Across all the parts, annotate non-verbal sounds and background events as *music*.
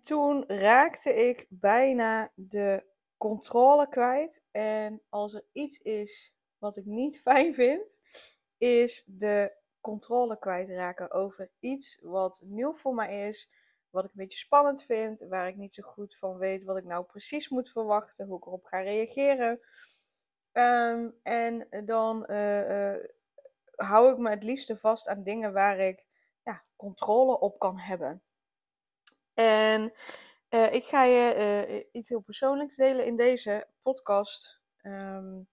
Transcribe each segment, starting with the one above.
En toen raakte ik bijna de controle kwijt. En als er iets is wat ik niet *laughs* fijn vind, is de controle kwijtraken over iets wat nieuw voor mij is. Wat ik een beetje spannend vind, waar ik niet zo goed van weet wat ik nou precies moet verwachten, hoe ik erop ga reageren. Ehm, en dan uh, uh, hou ik me het liefste vast aan dingen waar ik ja, controle op kan hebben. En uh, ik ga je uh, iets heel persoonlijks delen in deze podcast. Um,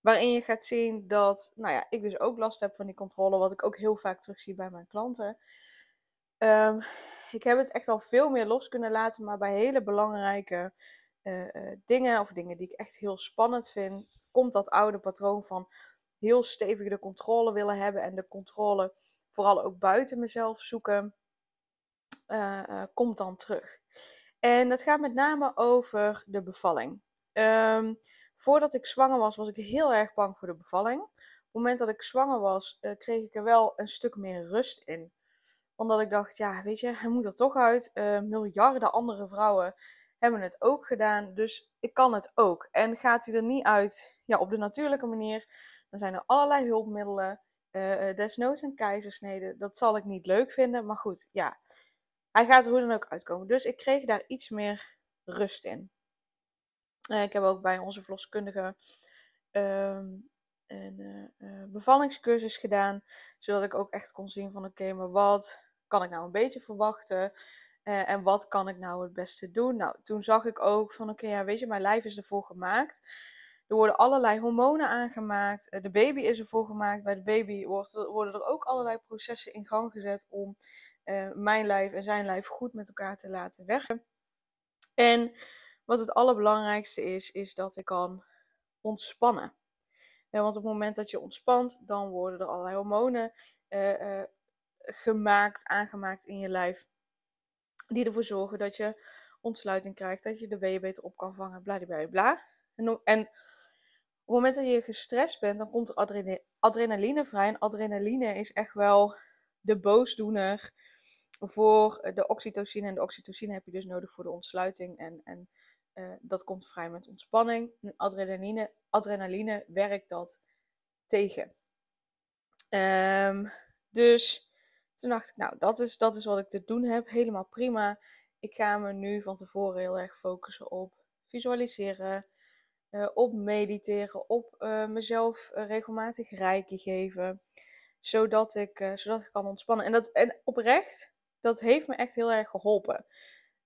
waarin je gaat zien dat, nou ja, ik dus ook last heb van die controle, wat ik ook heel vaak terugzie bij mijn klanten. Um, ik heb het echt al veel meer los kunnen laten, maar bij hele belangrijke uh, dingen, of dingen die ik echt heel spannend vind, komt dat oude patroon van heel stevig de controle willen hebben en de controle vooral ook buiten mezelf zoeken uh, komt dan terug. En dat gaat met name over de bevalling. Um, voordat ik zwanger was, was ik heel erg bang voor de bevalling. Op het moment dat ik zwanger was, uh, kreeg ik er wel een stuk meer rust in. Omdat ik dacht, ja, weet je, hij moet er toch uit. Uh, miljarden andere vrouwen hebben het ook gedaan, dus ik kan het ook. En gaat hij er niet uit ja, op de natuurlijke manier, dan zijn er allerlei hulpmiddelen. Uh, desnoods een keizersnede. Dat zal ik niet leuk vinden, maar goed, ja hij gaat er hoe dan ook uitkomen. Dus ik kreeg daar iets meer rust in. Uh, ik heb ook bij onze verloskundige um, een uh, bevallingscursus gedaan. Zodat ik ook echt kon zien van oké, maar wat kan ik nou een beetje verwachten? En wat kan ik nou het beste doen? Nou, toen zag ik ook van oké, ja, weet je, mijn lijf is ervoor gemaakt. Er worden allerlei hormonen aangemaakt. De baby is ervoor gemaakt. Bij de baby worden er ook allerlei processen in gang gezet om uh, mijn lijf en zijn lijf goed met elkaar te laten werken. En wat het allerbelangrijkste is, is dat ik kan ontspannen. Ja, want op het moment dat je ontspant, dan worden er allerlei hormonen uh, uh, gemaakt, aangemaakt in je lijf. Die ervoor zorgen dat je ontsluiting krijgt, dat je de weeën beter op kan vangen, bla bla bla. En, en op het moment dat je gestrest bent, dan komt er adrenaline, adrenaline vrij. En adrenaline is echt wel de boosdoener voor de oxytocine. En de oxytocine heb je dus nodig voor de ontsluiting. En, en uh, dat komt vrij met ontspanning. En adrenaline, adrenaline werkt dat tegen. Um, dus toen dacht ik, nou, dat is, dat is wat ik te doen heb. Helemaal prima. Ik ga me nu van tevoren heel erg focussen op visualiseren. Uh, op mediteren, op mezelf regelmatig rijken geven, zodat ik, zodat ik kan ontspannen. En, dat, en oprecht, dat heeft me echt heel erg geholpen.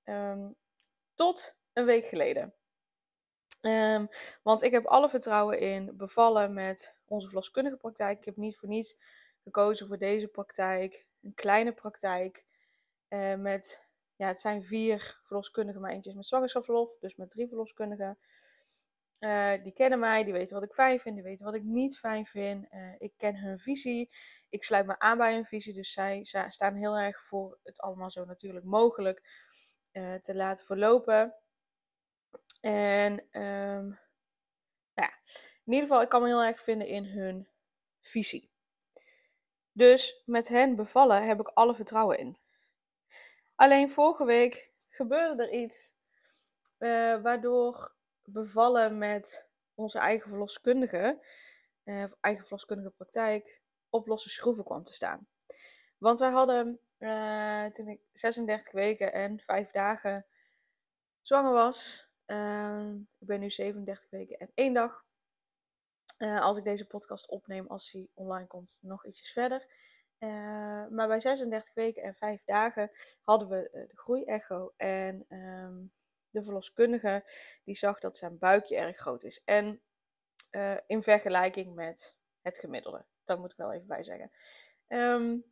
Um, tot een week geleden. Um, want ik heb alle vertrouwen in bevallen met onze verloskundige praktijk. Ik heb niet voor niets gekozen voor deze praktijk. Een kleine praktijk. Uh, met, ja, het zijn vier verloskundigen, maar eentje is met zwangerschapsverlof. Dus met drie verloskundigen. Uh, die kennen mij, die weten wat ik fijn vind, die weten wat ik niet fijn vind. Uh, ik ken hun visie. Ik sluit me aan bij hun visie. Dus zij, staan heel erg voor het allemaal zo natuurlijk mogelijk uh, te laten verlopen. En um, ja, in ieder geval, ik kan me heel erg vinden in hun visie. Dus met hen bevallen heb ik alle vertrouwen in. Alleen vorige week gebeurde er iets waardoor bevallen met onze eigen verloskundige, uh, eigen verloskundige praktijk, op losse schroeven kwam te staan. Want wij hadden uh, toen ik 36 weken en 5 dagen zwanger was. Uh, ik ben nu 37 weken en 1 dag. Als ik deze podcast opneem, als die online komt, nog ietsjes verder. Maar bij 36 weken en 5 dagen hadden we de groeiecho. En um, de verloskundige, die zag dat zijn buikje erg groot is. En uh, in vergelijking met het gemiddelde. Dat moet ik wel even bij zeggen. Um,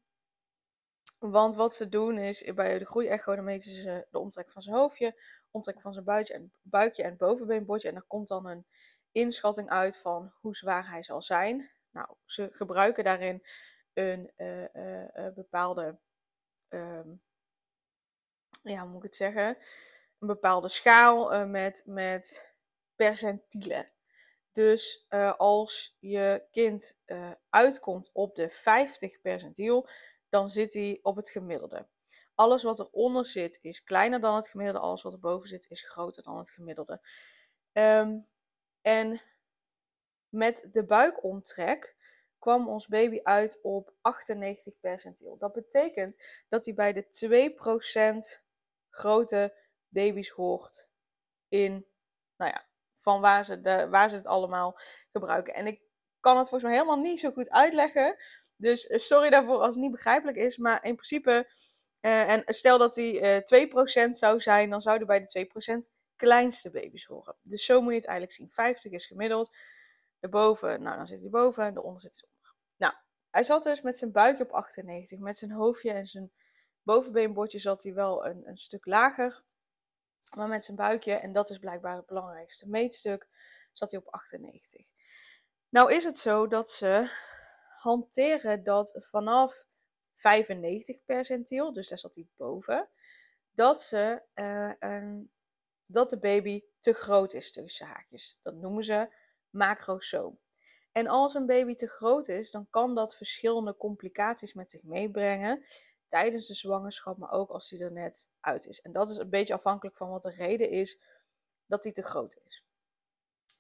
Want wat ze doen is, bij de groeiecho dan meten ze de omtrek van zijn hoofdje, omtrek van zijn buikje en, buikje en bovenbeenbordje. En er komt dan een inschatting uit van hoe zwaar hij zal zijn. Nou, ze gebruiken daarin een uh, uh, bepaalde, ehm, ja, hoe moet ik het zeggen? Een bepaalde schaal met, met percentielen. Dus als je kind uitkomt op de 50 percentiel, dan zit hij op het gemiddelde. Alles wat eronder zit is kleiner dan het gemiddelde. Alles wat erboven zit is groter dan het gemiddelde. Um, en met de buikomtrek kwam ons baby uit op 98 percentiel. Dat betekent dat hij bij de 2% grote baby's hoort in, nou ja, van waar ze, de, waar ze het allemaal gebruiken. En ik kan het volgens mij helemaal niet zo goed uitleggen. Dus eh, sorry daarvoor als het niet begrijpelijk is. Maar in principe, uh, en stel dat hij uh, 2% zou zijn, dan zouden bij de 2% kleinste baby's horen. Dus zo moet je het eigenlijk zien. 50 is gemiddeld. Daarboven, nou dan zit hij boven en daaronder zit hij onder. Nou, hij zat dus met zijn buikje op 98. Met zijn hoofdje en zijn bovenbeenbordje zat hij wel een, een stuk lager. Maar met zijn buikje, en dat is blijkbaar het belangrijkste meetstuk, zat hij op 98. Nou is het zo dat ze hanteren dat vanaf 95 percentiel, dus daar zat hij boven, dat, ze, een, dat de baby te groot is tussen haakjes. Dat noemen ze macrosoom. En als een baby te groot is, dan kan dat verschillende complicaties met zich meebrengen tijdens de zwangerschap, maar ook als hij er net uit is. En dat is een beetje afhankelijk van wat de reden is dat hij te groot is.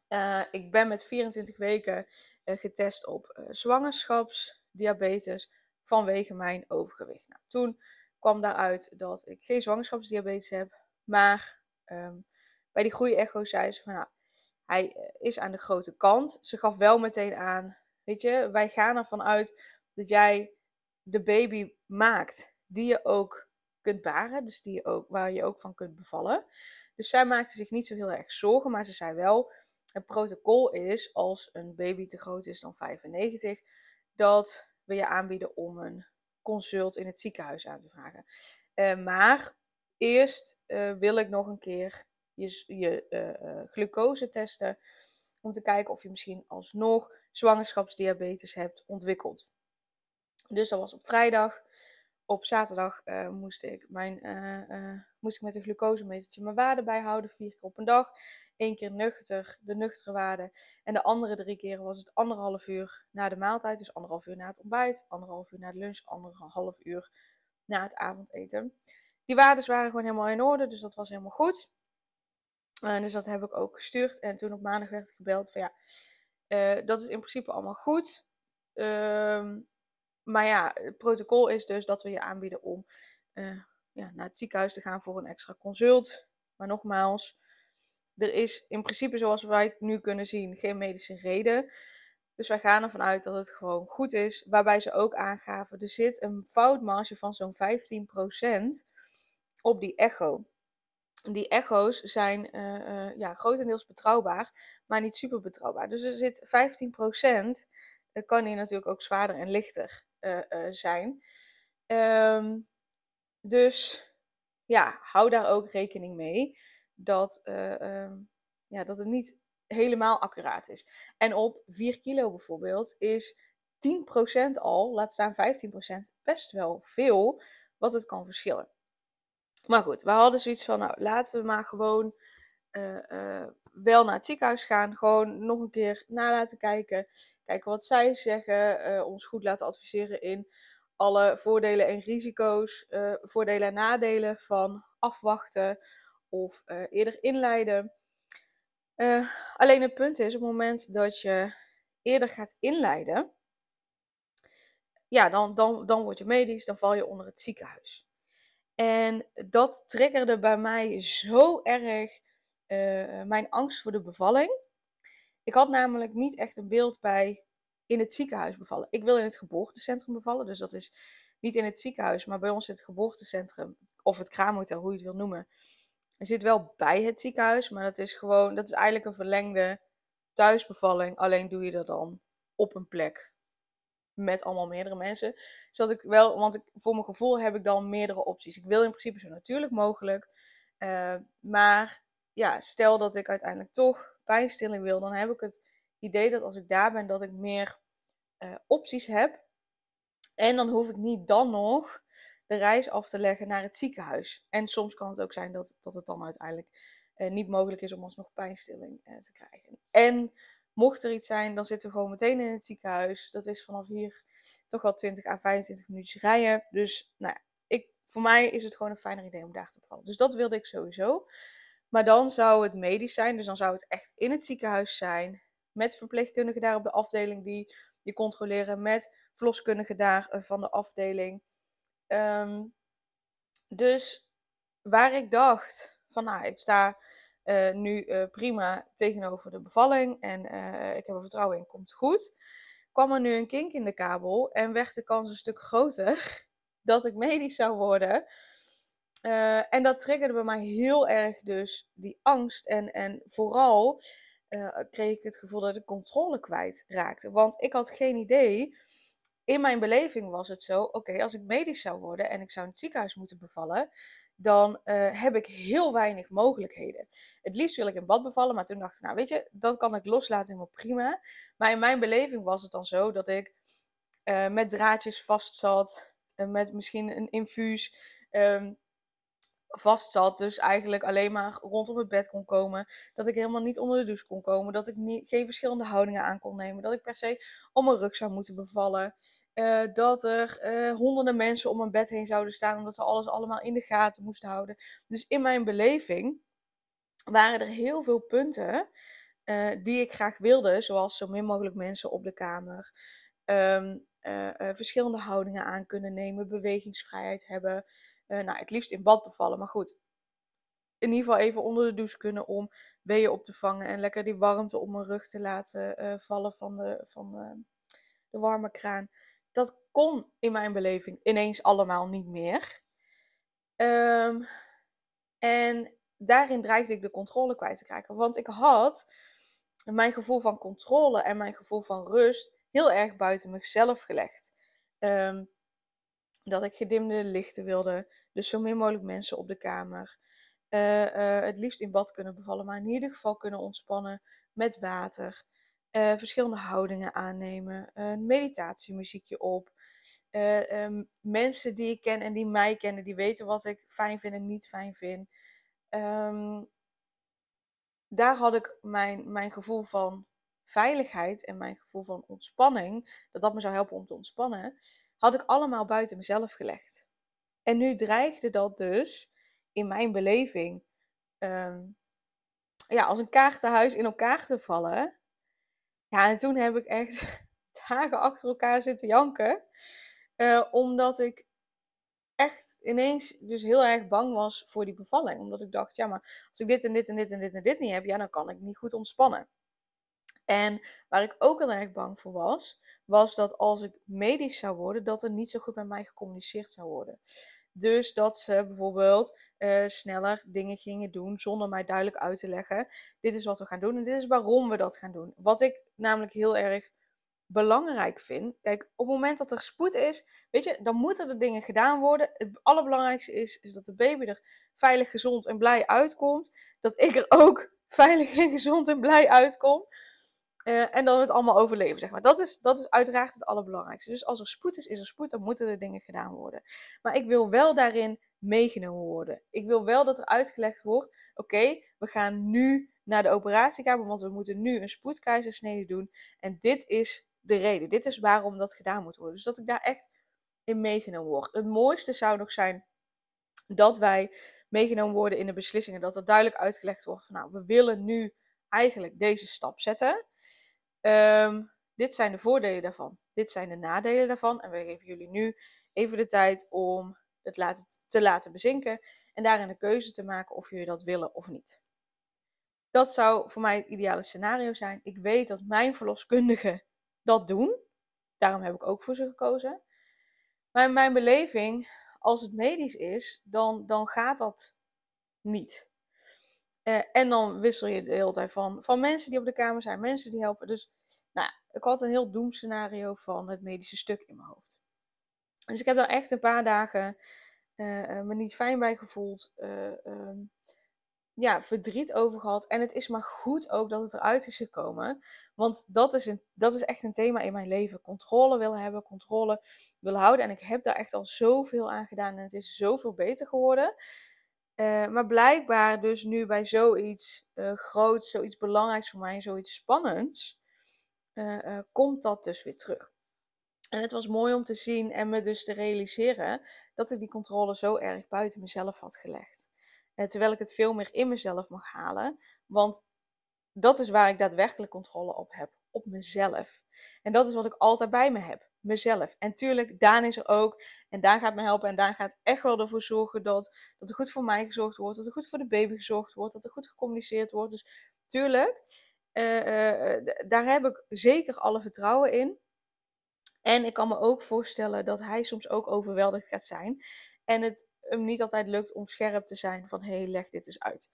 Uh, ik ben met 24 weken uh, getest op uh, zwangerschapsdiabetes vanwege mijn overgewicht. Nou, toen kwam daaruit dat ik geen zwangerschapsdiabetes heb, maar um, bij die groeiecho zei ze van nou, hij is aan de grote kant. Ze gaf wel meteen aan, weet je, wij gaan ervan uit dat jij de baby maakt die je ook kunt baren, dus die je ook, waar je ook van kunt bevallen. Dus zij maakte zich niet zo heel erg zorgen, maar ze zei wel, het protocol is als een baby te groot is dan 95, dat we je aanbieden om een consult in het ziekenhuis aan te vragen. Uh, maar eerst uh, wil ik nog een keer je, je uh, glucose testen om te kijken of je misschien alsnog zwangerschapsdiabetes hebt ontwikkeld. Dus dat was op vrijdag. Op zaterdag moest, ik mijn, moest ik met een glucosemetertje mijn waarde bijhouden, vier keer op een dag. Eén keer nuchter, de nuchtere waarde. En de andere drie keren was het anderhalf uur na de maaltijd. Dus anderhalf uur na het ontbijt, anderhalf uur na de lunch, anderhalf uur na het avondeten. Die waarden waren gewoon helemaal in orde, dus dat was helemaal goed. Dus dat heb ik ook gestuurd. En toen op maandag werd ik gebeld van ja, dat is in principe allemaal goed. Uh, maar ja, het protocol is dus dat we je aanbieden om uh, ja, naar het ziekenhuis te gaan voor een extra consult. Maar nogmaals, er is in principe, zoals wij het nu kunnen zien, geen medische reden. Dus wij gaan ervan uit dat het gewoon goed is. Waarbij ze ook aangaven, er zit een foutmarge van zo'n 15% op die echo. Die echo's zijn uh, uh, ja, grotendeels betrouwbaar, maar niet super betrouwbaar. Dus er zit 15%, dat kan hier natuurlijk ook zwaarder en lichter zijn. Um, dus ja, hou daar ook rekening mee dat, uh, um, ja, dat het niet helemaal accuraat is. En op 4 kilo bijvoorbeeld is 10% al, laat staan 15%, best wel veel wat het kan verschillen. Maar goed, we hadden zoiets van, nou laten we maar gewoon wel naar het ziekenhuis gaan. Gewoon nog een keer na laten kijken. Kijken wat zij zeggen. Uh, ons goed laten adviseren in alle voordelen en risico's. voordelen en nadelen van afwachten of eerder inleiden. Alleen het punt is, op het moment dat je eerder gaat inleiden, ja, dan, dan, dan word je medisch, dan val je onder het ziekenhuis. En dat triggerde bij mij zo erg uh, mijn angst voor de bevalling. Ik had namelijk niet echt een beeld bij in het ziekenhuis bevallen. Ik wil in het geboortecentrum bevallen, dus dat is niet in het ziekenhuis, maar bij ons het geboortecentrum, of het kraamhotel, hoe je het wil noemen, hij zit wel bij het ziekenhuis, maar dat is gewoon, dat is eigenlijk een verlengde thuisbevalling. Alleen doe je dat dan op een plek met allemaal meerdere mensen. Zodat ik wel, want ik, voor mijn gevoel heb ik dan meerdere opties. Ik wil in principe zo natuurlijk mogelijk. Uh, maar ja, stel dat ik uiteindelijk toch pijnstilling wil, dan heb ik het idee dat als ik daar ben, dat ik meer uh, opties heb. En dan hoef ik niet dan nog de reis af te leggen naar het ziekenhuis. En soms kan het ook zijn dat, dat het dan uiteindelijk uh, niet mogelijk is om alsnog pijnstilling uh, te krijgen. En mocht er iets zijn, dan zitten we gewoon meteen in het ziekenhuis. Dat is vanaf hier toch wel 20 à 25 minuutjes rijden. Dus nou ja, ik, voor mij is het gewoon een fijner idee om daar te bevallen. Dus dat wilde ik sowieso. Maar dan zou het medisch zijn, dus dan zou het echt in het ziekenhuis zijn. Met verpleegkundigen daar op de afdeling die je controleren. Met verloskundigen daar uh, van de afdeling. Um, dus waar ik dacht van nou, ik sta uh, nu uh, prima tegenover de bevalling en ik heb er vertrouwen in, komt goed. Kwam er nu een kink in de kabel en werd de kans een stuk groter *laughs* dat ik medisch zou worden. Uh, en dat triggerde bij mij heel erg dus die angst. En, en vooral uh, kreeg ik het gevoel dat ik controle kwijt raakte. Want ik had geen idee. In mijn beleving was het zo: oké, als ik medisch zou worden en ik zou in het ziekenhuis moeten bevallen, dan uh, heb ik heel weinig mogelijkheden. Het liefst wil ik in bad bevallen, maar toen dacht ik, nou weet je, dat kan ik loslaten helemaal prima. Maar in mijn beleving was het dan zo dat ik met draadjes vast zat, met misschien een infuus. Um, vast zat. Dus eigenlijk alleen maar rondom het bed kon komen. Dat ik helemaal niet onder de douche kon komen. Dat ik geen verschillende houdingen aan kon nemen. Dat ik per se om mijn rug zou moeten bevallen. Uh, dat er uh, honderden mensen om mijn bed heen zouden staan. Omdat ze alles allemaal in de gaten moesten houden. Dus in mijn beleving waren er heel veel punten uh, die ik graag wilde. Zoals zo min mogelijk mensen op de kamer. Um, verschillende houdingen aan kunnen nemen. Bewegingsvrijheid hebben. Uh, nou, het liefst in bad bevallen, maar goed. In ieder geval even onder de douche kunnen om weeën op te vangen en lekker die warmte op mijn rug te laten uh, vallen van, de, van de, de warme kraan. Dat kon in mijn beleving ineens allemaal niet meer. Um, en daarin dreigde ik de controle kwijt te krijgen. Want ik had mijn gevoel van controle en mijn gevoel van rust heel erg buiten mezelf gelegd. Um, dat ik gedimde lichten wilde. Dus zo min mogelijk mensen op de kamer. Uh, uh, het liefst in bad kunnen bevallen, maar in ieder geval kunnen ontspannen met water. Uh, verschillende houdingen aannemen. Een meditatiemuziekje op. Um, mensen die ik ken en die mij kennen, die weten wat ik fijn vind en niet fijn vind. Um, daar had ik mijn, mijn gevoel van veiligheid en mijn gevoel van ontspanning, dat dat me zou helpen om te ontspannen, had ik allemaal buiten mezelf gelegd. En nu dreigde dat dus in mijn beleving um, ja, als een kaartenhuis in elkaar te vallen. Ja, en toen heb ik echt *laughs* dagen achter elkaar zitten janken. Uh, omdat ik echt ineens dus heel erg bang was voor die bevalling. Omdat ik dacht, ja, maar als ik dit en dit en dit en dit en dit niet heb, ja, dan kan ik niet goed ontspannen. En waar ik ook heel erg bang voor was, was dat als ik medisch zou worden, dat er niet zo goed met mij gecommuniceerd zou worden. Dus dat ze bijvoorbeeld uh, sneller dingen gingen doen zonder mij duidelijk uit te leggen. Dit is wat we gaan doen en dit is waarom we dat gaan doen. Wat ik namelijk heel erg belangrijk vind. Kijk, op het moment dat er spoed is, weet je, dan moeten er dingen gedaan worden. Het allerbelangrijkste is, is dat de baby er veilig, gezond en blij uitkomt. Dat ik er ook *laughs* veilig en gezond en blij uitkom. Uh, en we het allemaal overleven, zeg maar. Dat is, dat is uiteraard het allerbelangrijkste. Dus als er spoed is, is er spoed, dan moeten er dingen gedaan worden. Maar ik wil wel daarin meegenomen worden. Ik wil wel dat er uitgelegd wordt, oké, we gaan nu naar de operatiekamer, want we moeten nu een spoedkeizersnede doen. En dit is de reden. Dit is waarom dat gedaan moet worden. Dus dat ik daar echt in meegenomen word. Het mooiste zou nog zijn dat wij meegenomen worden in de beslissingen. Dat er duidelijk uitgelegd wordt van, nou, we willen nu eigenlijk deze stap zetten. Um, dit zijn de voordelen daarvan. Dit zijn de nadelen daarvan. En we geven jullie nu even de tijd om het te laten bezinken. En daarin de keuze te maken of jullie dat willen of niet. Dat zou voor mij het ideale scenario zijn. Ik weet dat mijn verloskundigen dat doen. Daarom heb ik ook voor ze gekozen. Maar in mijn beleving, als het medisch is, dan, dan gaat dat niet. Eh, en dan wissel je de hele tijd van, van mensen die op de kamer zijn, mensen die helpen. Dus nou, ik had een heel doemscenario van het medische stuk in mijn hoofd. Dus ik heb daar echt een paar dagen uh, me niet fijn bij gevoeld. Uh, ja, verdriet over gehad. En het is maar goed ook dat het eruit is gekomen. Want dat is, een, dat is echt een thema in mijn leven. Controle willen hebben, controle willen houden. En ik heb daar echt al zoveel aan gedaan. En het is zoveel beter geworden. Uh, maar blijkbaar dus nu bij zoiets uh, groots, zoiets belangrijks voor mij, zoiets spannends, uh, komt dat dus weer terug. En het was mooi om te zien en me dus te realiseren dat ik die controle zo erg buiten mezelf had gelegd. Eh, terwijl ik het veel meer in mezelf mag halen. Want dat is waar ik daadwerkelijk controle op heb. Op mezelf. En dat is wat ik altijd bij me heb. Mezelf. En tuurlijk, Daan is er ook. En Daan gaat me helpen. En Daan gaat echt wel ervoor zorgen dat, dat er goed voor mij gezorgd wordt. Dat er goed voor de baby gezorgd wordt. Dat er goed gecommuniceerd wordt. Dus tuurlijk, uh, uh, daar heb ik zeker alle vertrouwen in. En ik kan me ook voorstellen dat hij soms ook overweldigd gaat zijn. En het hem niet altijd lukt om scherp te zijn van hé, hey, leg dit eens uit.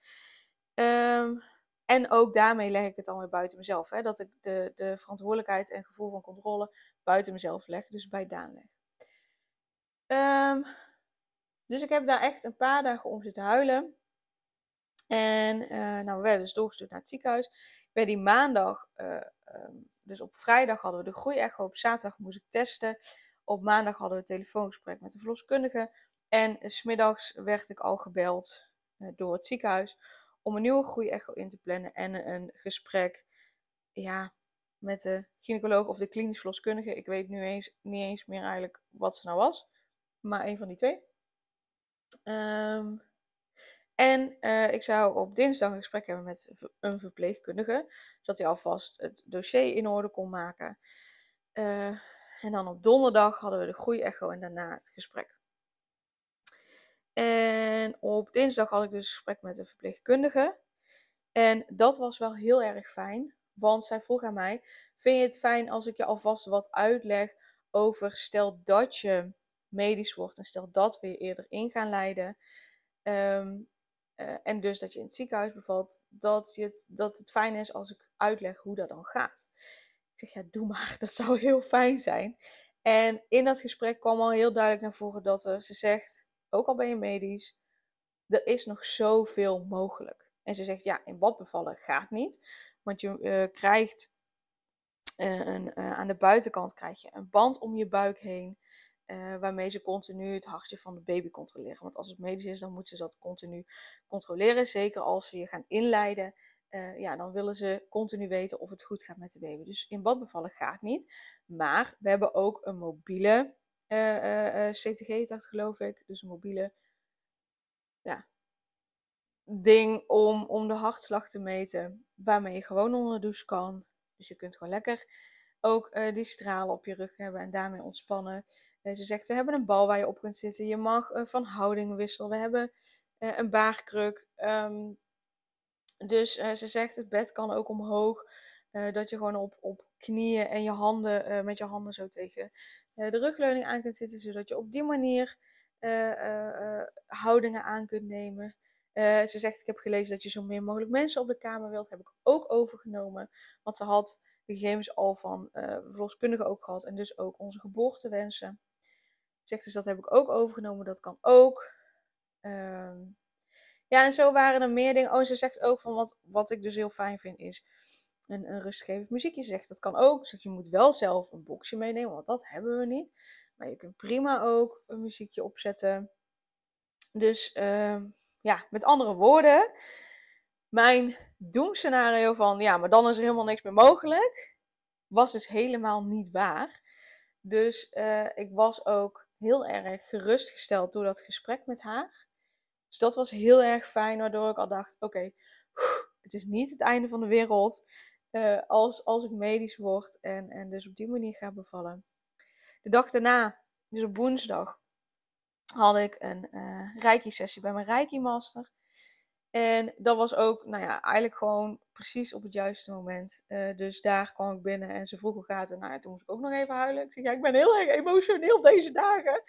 Um, en ook daarmee leg ik het dan weer buiten mezelf. Hè? Dat ik de, de verantwoordelijkheid en gevoel van controle buiten mezelf leg, dus bij Daan leg. Um, dus ik heb daar echt een paar dagen om zitten huilen. En uh, nou, we werden dus doorgestuurd naar het ziekenhuis. Ik werd die maandag, uh, um, dus op vrijdag hadden we de groeiecho. Op zaterdag moest ik testen. Op maandag hadden we een telefoongesprek met de verloskundige. En smiddags werd ik al gebeld uh, door het ziekenhuis om een nieuwe groeiecho in te plannen en een gesprek ja, met de gynaecoloog of de klinisch verloskundige. Ik weet nu eens, niet eens meer eigenlijk wat ze nou was, maar een van die twee. Um, en uh, ik zou op dinsdag een gesprek hebben met een verpleegkundige, zodat hij alvast het dossier in orde kon maken. Uh, en dan op donderdag hadden we de groeiecho en daarna het gesprek. En op dinsdag had ik dus een gesprek met een verpleegkundige. En dat was wel heel erg fijn, want zij vroeg aan mij: Vind je het fijn als ik je alvast wat uitleg over stel dat je medisch wordt en stel dat we je eerder in gaan leiden? Um, uh, en dus dat je in het ziekenhuis bevalt, dat, je het, dat het fijn is als ik uitleg hoe dat dan gaat. Ik zeg, ja, doe maar, *laughs* dat zou heel fijn zijn. En in dat gesprek kwam al heel duidelijk naar voren dat ze zegt, ook al ben je medisch, er is nog zoveel mogelijk. En ze zegt, ja, in bad bevallen gaat niet. Want je uh, krijgt uh, een, uh, aan de buitenkant krijg je een band om je buik heen. waarmee ze continu het hartje van de baby controleren. Want als het medisch is, dan moeten ze dat continu controleren. Zeker als ze je gaan inleiden. ja, dan willen ze continu weten of het goed gaat met de baby. Dus in bad bevallen gaat niet. Maar we hebben ook een mobiele uh, uh, CTG geloof ik. Dus een mobiele ja, ding om, om de hartslag te meten. Waarmee je gewoon onder de douche kan. Dus je kunt gewoon lekker ook uh, die stralen op je rug hebben en daarmee ontspannen. Uh, ze zegt, we hebben een bal waar je op kunt zitten. Je mag uh, van houding wisselen. We hebben een baarkruk. Um, dus ze zegt, het bed kan ook omhoog. dat je gewoon op, op knieën en je handen, met je handen zo tegen de rugleuning aan kunt zitten, zodat je op die manier houdingen aan kunt nemen. Ze zegt, ik heb gelezen dat je zo min mogelijk mensen op de kamer wilt. Heb ik ook overgenomen. Want ze had de gegevens al van uh, verloskundigen ook gehad. En dus ook onze geboortewensen. Zegt dus, dat heb ik ook overgenomen. Dat kan ook. Ehm, ja, en zo waren er meer dingen. Oh, ze zegt ook van wat, wat ik dus heel fijn vind is een, een rustgevend muziekje zegt. Dat kan ook. Zeg, je moet wel zelf een boxje meenemen, want dat hebben we niet. Maar je kunt prima ook een muziekje opzetten. Dus uh, ja, met andere woorden, mijn doemscenario van ja, maar dan is er helemaal niks meer mogelijk, was dus helemaal niet waar. Dus uh, ik was ook heel erg gerustgesteld door dat gesprek met haar. Dus dat was heel erg fijn, waardoor ik al dacht: oké, het is niet het einde van de wereld. Uh, als, als ik medisch word en, en dus op die manier ga bevallen. De dag daarna, dus op woensdag, had ik een uh, Reiki-sessie bij mijn Reiki-master. En dat was ook, nou ja, eigenlijk gewoon precies op het juiste moment. Uh, dus daar kwam ik binnen en ze vroeg hoe gaat het. Nou ja, toen moest ik ook nog even huilen. Ik zeg, ja, ik ben heel erg emotioneel deze dagen.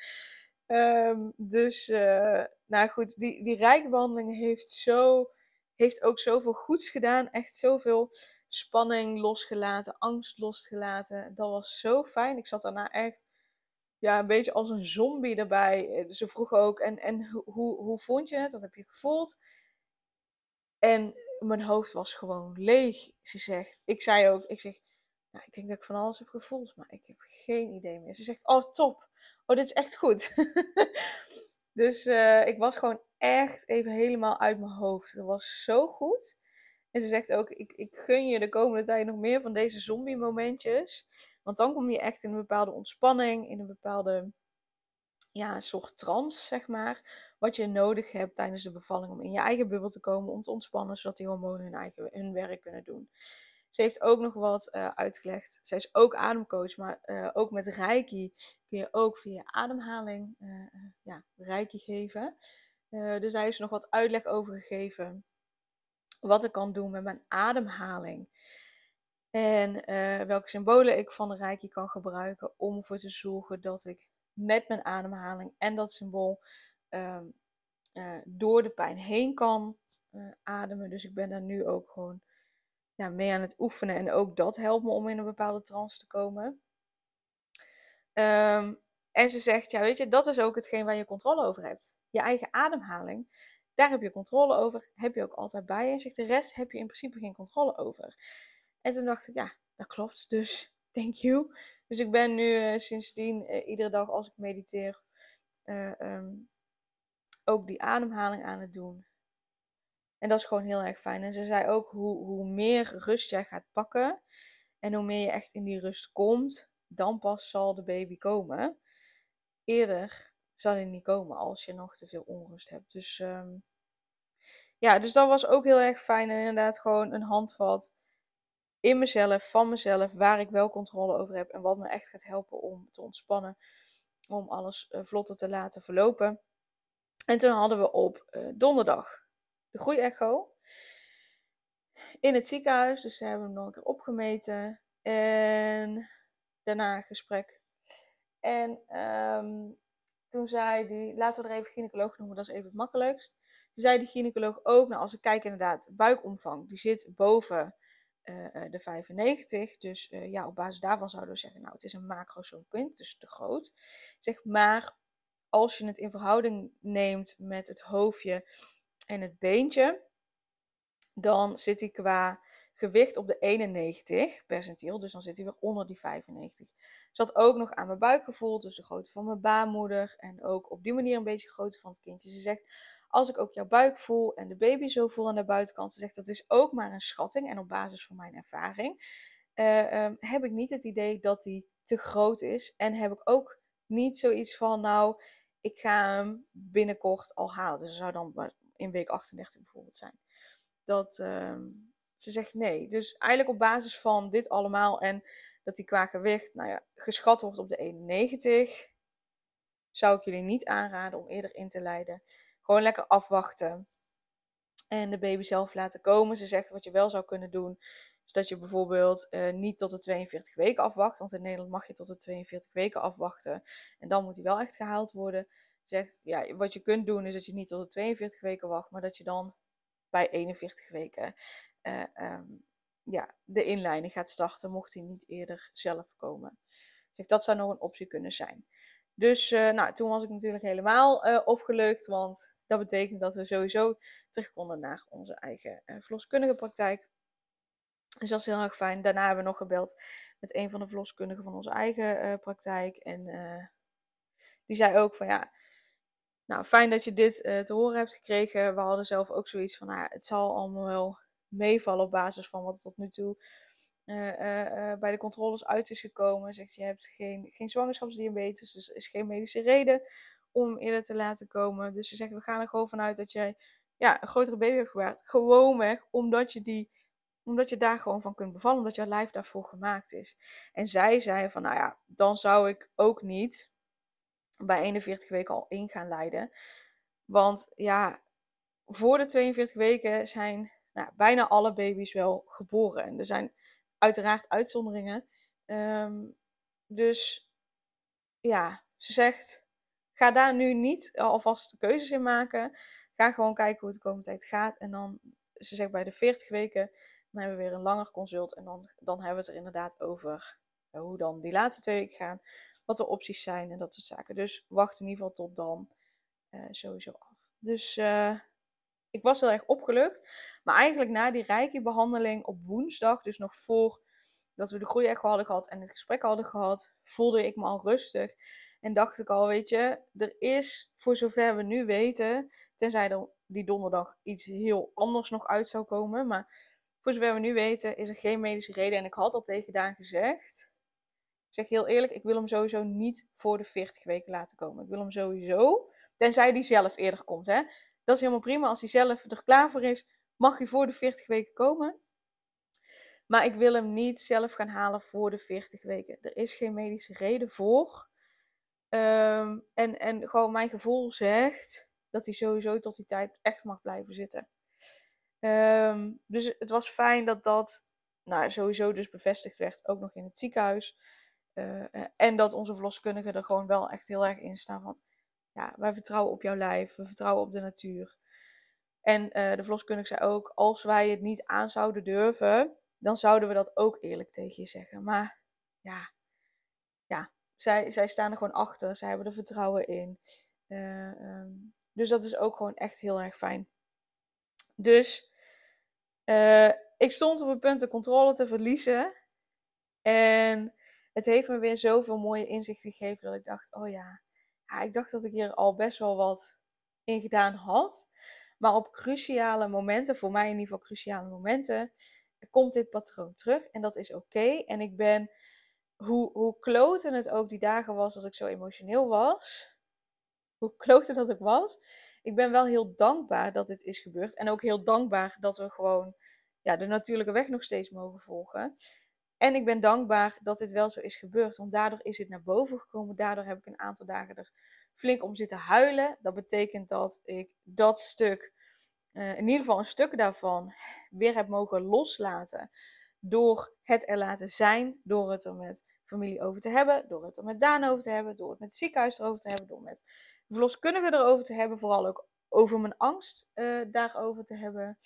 Um, dus, uh, nou goed, die, die rijkbehandeling heeft zo heeft ook zoveel goeds gedaan. Echt zoveel spanning losgelaten, angst losgelaten. Dat was zo fijn. Ik zat daarna echt ja, een beetje als een zombie erbij. Ze vroeg ook, en, en hoe, hoe vond je het? Wat heb je gevoeld? En mijn hoofd was gewoon leeg. Ze zegt, ik zei ook, ik zeg, nou, ik denk dat ik van alles heb gevoeld, maar ik heb geen idee meer. Ze zegt, oh top, oh dit is echt goed. *laughs* dus uh, ik was gewoon echt even helemaal uit mijn hoofd. Dat was zo goed. En ze zegt ook, ik, ik gun je de komende tijd nog meer van deze zombie momentjes. Want dan kom je echt in een bepaalde ontspanning, in een bepaalde ja, soort trance, zeg maar. Wat je nodig hebt tijdens de bevalling om in je eigen bubbel te komen, om te ontspannen, zodat die hormonen hun, eigen, hun werk kunnen doen. Ze heeft ook nog wat uh, uitgelegd. Zij is ook ademcoach, maar uh, ook met Reiki kun je ook via ademhaling uh, ja, Reiki geven. dus daar heeft nog wat uitleg over gegeven. Wat ik kan doen met mijn ademhaling. En welke symbolen ik van de Reiki kan gebruiken om ervoor te zorgen dat ik met mijn ademhaling en dat symbool um, door de pijn heen kan ademen. Dus ik ben daar nu ook gewoon ja, mee aan het oefenen. En ook dat helpt me om in een bepaalde trance te komen. Um, en ze zegt, ja weet je, dat is ook hetgeen waar je controle over hebt. Je eigen ademhaling, daar heb je controle over, heb je ook altijd bij. En zegt, de rest heb je in principe geen controle over. En toen dacht ik, ja, dat klopt, dus *laughs* thank you. Dus ik ben nu uh, sindsdien uh, iedere dag als ik mediteer uh, um, ook die ademhaling aan het doen. En dat is gewoon heel erg fijn. En ze zei ook hoe, hoe meer rust jij gaat pakken en hoe meer je echt in die rust komt, dan pas zal de baby komen. Eerder zal hij niet komen als je nog te veel onrust hebt. Dus um, ja, dus dat was ook heel erg fijn. En inderdaad gewoon een handvat in mezelf, van mezelf, waar ik wel controle over heb en wat me echt gaat helpen om te ontspannen, om alles uh, vlotter te laten verlopen. En toen hadden we op uh, donderdag de groeiecho. In het ziekenhuis, dus ze hebben hem nog een keer opgemeten. En daarna een gesprek. En um, toen zei die, laten we er even gynaecoloog noemen, dat is even het makkelijkst. Toen zei die gynaecoloog ook, nou als ik kijk inderdaad, buikomvang, die zit boven uh, de 95. Dus uh, ja, op basis daarvan zouden we zeggen, nou het is een macrosoomkind, dus te groot. Zeg maar, als je het in verhouding neemt met het hoofdje en het beentje, dan zit hij qua gewicht op de 91 percentiel. Dus dan zit hij weer onder die 95. Zat ook nog aan mijn buik gevoeld, dus de grootte van mijn baarmoeder. En ook op die manier een beetje de grootte van het kindje. Ze zegt, als ik ook jouw buik voel en de baby zo voel aan de buitenkant. Ze zegt, dat is ook maar een schatting. En op basis van mijn ervaring uh, um, heb ik niet het idee dat die te groot is. En heb ik ook niet zoiets van, nou, ik ga hem binnenkort al halen. Dus er zou dan in week 38 bijvoorbeeld zijn. Dat uh, ze zegt nee. Dus eigenlijk op basis van dit allemaal en dat die qua gewicht, nou ja, geschat wordt op de 91, zou ik jullie niet aanraden om eerder in te leiden. Gewoon lekker afwachten en de baby zelf laten komen. Ze zegt wat je wel zou kunnen doen, is dat je bijvoorbeeld uh, niet tot de 42 weken afwacht. Want in Nederland mag je tot de 42 weken afwachten. En dan moet hij wel echt gehaald worden zegt, ja, wat je kunt doen is dat je niet tot de 42 weken wacht, maar dat je dan bij 41 weken uh, ja, de inleiding gaat starten, mocht hij niet eerder zelf komen. Zegt, dat zou nog een optie kunnen zijn. Dus uh, nou, toen was ik natuurlijk helemaal uh, opgelucht, want dat betekent dat we sowieso terug konden naar onze eigen verloskundige praktijk. Dus dat is heel erg fijn. Daarna hebben we nog gebeld met een van de verloskundigen van onze eigen praktijk. En die zei ook van ja, nou, fijn dat je dit te horen hebt gekregen. We hadden zelf ook zoiets van, nou, het zal allemaal wel meevallen op basis van wat tot nu toe uh, uh, bij de controles uit is gekomen. Zegt, je hebt geen, geen zwangerschapsdiabetes, dus is geen medische reden om eerder te laten komen. Dus ze zeggen, we gaan er gewoon vanuit dat jij ja, een grotere baby hebt gebaard. Gewoonweg omdat je, die, omdat je daar gewoon van kunt bevallen, omdat jouw lijf daarvoor gemaakt is. En zij zei van, nou ja, dan zou ik ook niet bij 41 weken al in gaan leiden. Want ja, voor de 42 weken zijn nou, bijna alle baby's wel geboren. En er zijn uiteraard uitzonderingen. Um, dus ja, ze zegt, ga daar nu niet alvast keuzes in maken. Ga gewoon kijken hoe het de komende tijd gaat. En dan ze zegt bij de 40 weken, dan hebben we weer een langer consult. En dan, dan hebben we het er inderdaad over eh, hoe dan die laatste twee weken gaan. Wat de opties zijn en dat soort zaken. Dus wacht in ieder geval tot dan uh, sowieso af. Dus uh, ik was heel erg opgelucht. Maar eigenlijk na die Reiki-behandeling op woensdag, dus nog voor dat we de groei echt hadden gehad en het gesprek hadden gehad, voelde ik me al rustig. En dacht ik al, weet je, er is voor zover we nu weten, tenzij er die donderdag iets heel anders nog uit zou komen, maar voor zover we nu weten is er geen medische reden. En ik had al tegen Daan gezegd, ik zeg heel eerlijk, ik wil hem sowieso niet voor de 40 weken laten komen. Ik wil hem sowieso, tenzij die zelf eerder komt. Hè? Dat is helemaal prima. Als hij zelf er klaar voor is, mag hij voor de 40 weken komen. Maar ik wil hem niet zelf gaan halen voor de 40 weken. Er is geen medische reden voor. Um, en, en gewoon mijn gevoel zegt dat hij sowieso tot die tijd echt mag blijven zitten. Um, dus het was fijn dat dat nou, sowieso dus bevestigd werd, ook nog in het ziekenhuis. Uh, en dat onze verloskundigen er gewoon wel echt heel erg in staan van, ja, wij vertrouwen op jouw lijf, we vertrouwen op de natuur. En uh, de verloskundige zei ook, als wij het niet aan zouden durven, dan zouden we dat ook eerlijk tegen je zeggen. Maar ja, ja zij, zij staan er gewoon achter. Zij hebben er vertrouwen in. Uh, um, dus dat is ook gewoon echt heel erg fijn. Dus uh, ik stond op het punt de controle te verliezen. En het heeft me weer zoveel mooie inzichten gegeven dat ik dacht, oh ja, ja, ik dacht dat ik hier al best wel wat in gedaan had. Maar op cruciale momenten, voor mij in ieder geval cruciale momenten, komt dit patroon terug. En dat is oké. En ik ben, hoe, hoe kloten het ook die dagen was als ik zo emotioneel was, hoe kloten dat ik was, ik ben wel heel dankbaar dat dit is gebeurd. En ook heel dankbaar dat we gewoon ja, de natuurlijke weg nog steeds mogen volgen. En ik ben dankbaar dat dit wel zo is gebeurd. Want daardoor is het naar boven gekomen. Daardoor heb ik een aantal dagen er flink om zitten huilen. Dat betekent dat ik dat stuk, uh, in ieder geval een stuk daarvan, weer heb mogen loslaten. Door het er laten zijn. Door het er met familie over te hebben. Door het er met Daan over te hebben. Door het met het ziekenhuis erover te hebben. Door met verloskundigen erover te hebben. Vooral ook over mijn angst uh, daarover te hebben.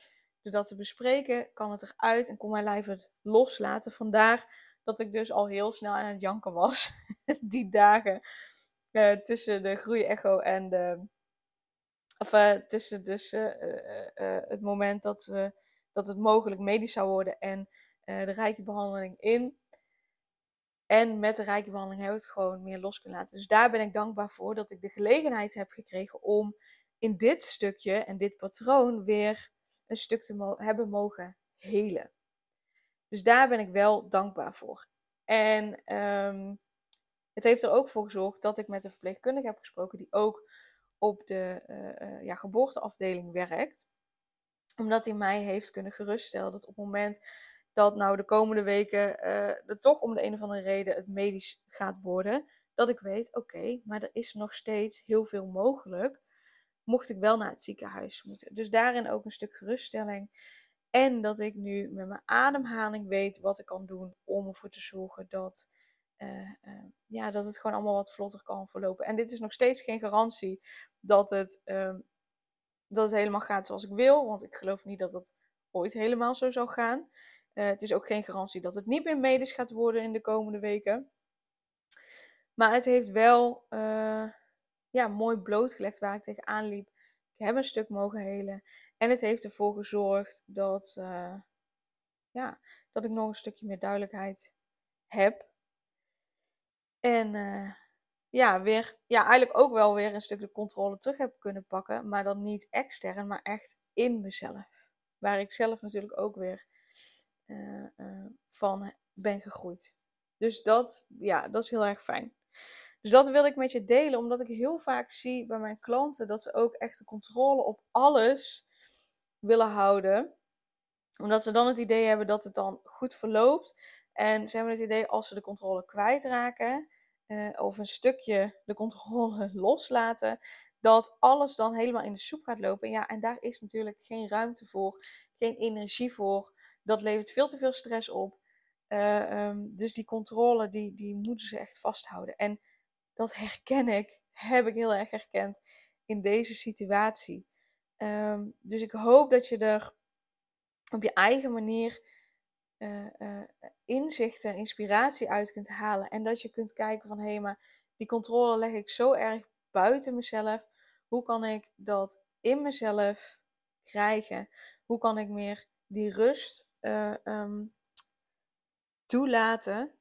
Door dat te bespreken, kan het eruit en kon mijn lijf het loslaten. Vandaar dat ik dus al heel snel aan het janken was. *laughs* die dagen uh, tussen de groeiecho en de. Of uh, tussen dus, het moment dat, we, dat het mogelijk medisch zou worden en de rijke behandeling in. En met de rijke behandeling hebben we het gewoon meer los kunnen laten. Dus daar ben ik dankbaar voor dat ik de gelegenheid heb gekregen om in dit stukje en dit patroon weer een stuk te hebben mogen helen. Dus daar ben ik wel dankbaar voor. En um, het heeft er ook voor gezorgd dat ik met een verpleegkundige heb gesproken die ook op de uh, ja, geboorteafdeling werkt. Omdat hij mij heeft kunnen geruststellen dat op het moment dat nou de komende weken uh, er toch om de een of andere reden het medisch gaat worden, dat ik weet, oké, maar er is nog steeds heel veel mogelijk mocht ik wel naar het ziekenhuis moeten. Dus daarin ook een stuk geruststelling. En dat ik nu met mijn ademhaling weet wat ik kan doen om ervoor te zorgen dat, uh, uh, ja, dat het gewoon allemaal wat vlotter kan verlopen. En dit is nog steeds geen garantie dat het, uh, dat het helemaal gaat zoals ik wil. Want ik geloof niet dat het ooit helemaal zo zou gaan. Eh, het is ook geen garantie dat het niet meer medisch gaat worden in de komende weken. Maar het heeft wel eh, ja, mooi blootgelegd waar ik tegenaan liep. Ik heb een stuk mogen helen. En het heeft ervoor gezorgd dat, uh, ja, dat ik nog een stukje meer duidelijkheid heb. En uh, ja, weer, ja, eigenlijk ook wel weer een stuk de controle terug heb kunnen pakken. Maar dan niet extern, maar echt in mezelf. Waar ik zelf natuurlijk ook weer uh, van ben gegroeid. Dus dat, ja, dat is heel erg fijn. Dus dat wil ik met je delen, omdat ik heel vaak zie bij mijn klanten dat ze ook echt de controle op alles willen houden. Omdat ze dan het idee hebben dat het dan goed verloopt. En ze hebben het idee als ze de controle kwijtraken, uh, of een stukje de controle *laughs* loslaten, dat alles dan helemaal in de soep gaat lopen. Ja, en daar is natuurlijk geen ruimte voor, geen energie voor. Dat levert veel te veel stress op. Uh, um, dus die controle, die, die moeten ze echt vasthouden. En dat herken ik, heb ik heel erg herkend in deze situatie. Um, dus ik hoop dat je er op je eigen manier uh, inzichten, inspiratie uit kunt halen. En dat je kunt kijken van hé, maar die controle leg ik zo erg buiten mezelf. Hoe kan ik dat in mezelf krijgen? Hoe kan ik meer die rust uh, um, toelaten?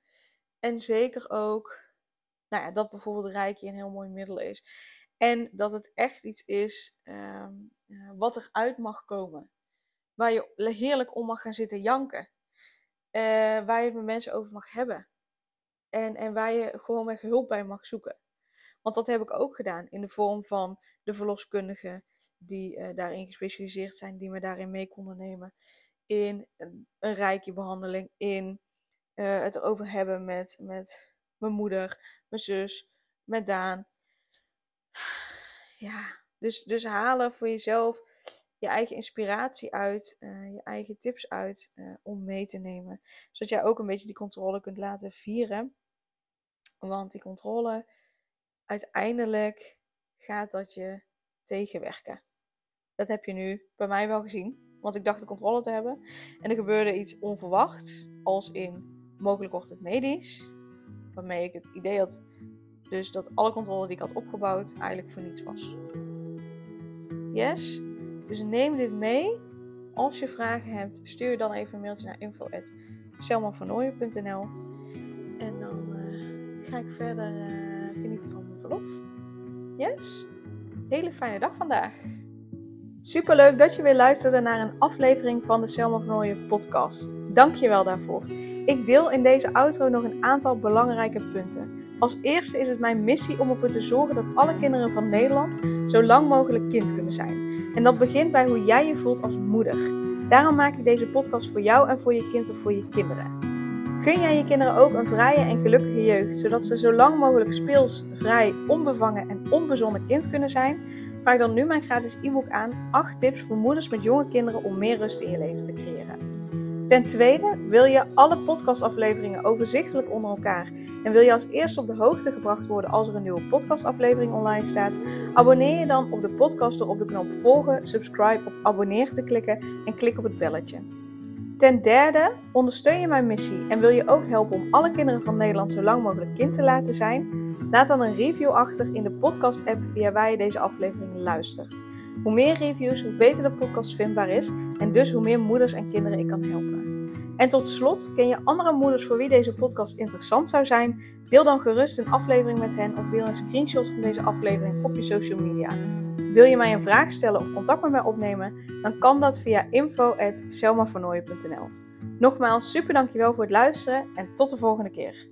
En zeker ook, nou ja, dat bijvoorbeeld Reiki een heel mooi middel is. En dat het echt iets is um, wat eruit mag komen. Waar je heerlijk om mag gaan zitten janken. Uh, waar je het met mensen over mag hebben. En, en waar je gewoon weg hulp bij mag zoeken. Want dat heb ik ook gedaan in de vorm van de verloskundigen die uh, daarin gespecialiseerd zijn, die me daarin mee konden nemen. In een, rijke behandeling, in het erover hebben met, met mijn moeder, mijn zus, met Daan. Ja, dus, dus halen voor jezelf je eigen inspiratie uit, uh, je eigen tips uit om mee te nemen. Zodat jij ook een beetje die controle kunt laten vieren. Want die controle, uiteindelijk gaat dat je tegenwerken. Dat heb je nu bij mij wel gezien. Want ik dacht de controle te hebben. En er gebeurde iets onverwachts. Als in, mogelijk wordt het medisch. Waarmee ik het idee had dus dat alle controle die ik had opgebouwd eigenlijk voor niets was. Yes? Dus neem dit mee. Als je vragen hebt, stuur dan even een mailtje naar info.selmavernooien.nl En dan uh, ga ik verder uh, genieten van mijn verlof. Yes? Hele fijne dag vandaag. Super leuk dat je weer luisterde naar een aflevering van de Selma van podcast. Dank je wel daarvoor. Ik deel in deze outro nog een aantal belangrijke punten. Als eerste is het mijn missie om ervoor te zorgen dat alle kinderen van Nederland zo lang mogelijk kind kunnen zijn. En dat begint bij hoe jij je voelt als moeder. Daarom maak ik deze podcast voor jou en voor je kind of voor je kinderen. Gun jij je kinderen ook een vrije en gelukkige jeugd, zodat ze zo lang mogelijk speels, vrij, onbevangen en onbezonnen kind kunnen zijn? Vraag dan nu mijn gratis e-book aan 8 tips voor moeders met jonge kinderen om meer rust in je leven te creëren. Ten tweede, wil je alle podcastafleveringen overzichtelijk onder elkaar en wil je als eerste op de hoogte gebracht worden als er een nieuwe podcastaflevering online staat? Abonneer je dan op de podcast door op de knop volgen, subscribe of abonneer te klikken en klik op het belletje. Ten derde, ondersteun je mijn missie en wil je ook helpen om alle kinderen van Nederland zo lang mogelijk kind te laten zijn? Laat dan een review achter in de podcast-app via waar je deze aflevering luistert. Hoe meer reviews, hoe beter de podcast vindbaar is en dus hoe meer moeders en kinderen ik kan helpen. En tot slot, ken je andere moeders voor wie deze podcast interessant zou zijn? Deel dan gerust een aflevering met hen of deel een screenshot van deze aflevering op je social media. Wil je mij een vraag stellen of contact met mij opnemen? Dan kan dat via info.selmavernooien.nl Nogmaals, super dankjewel voor het luisteren en tot de volgende keer.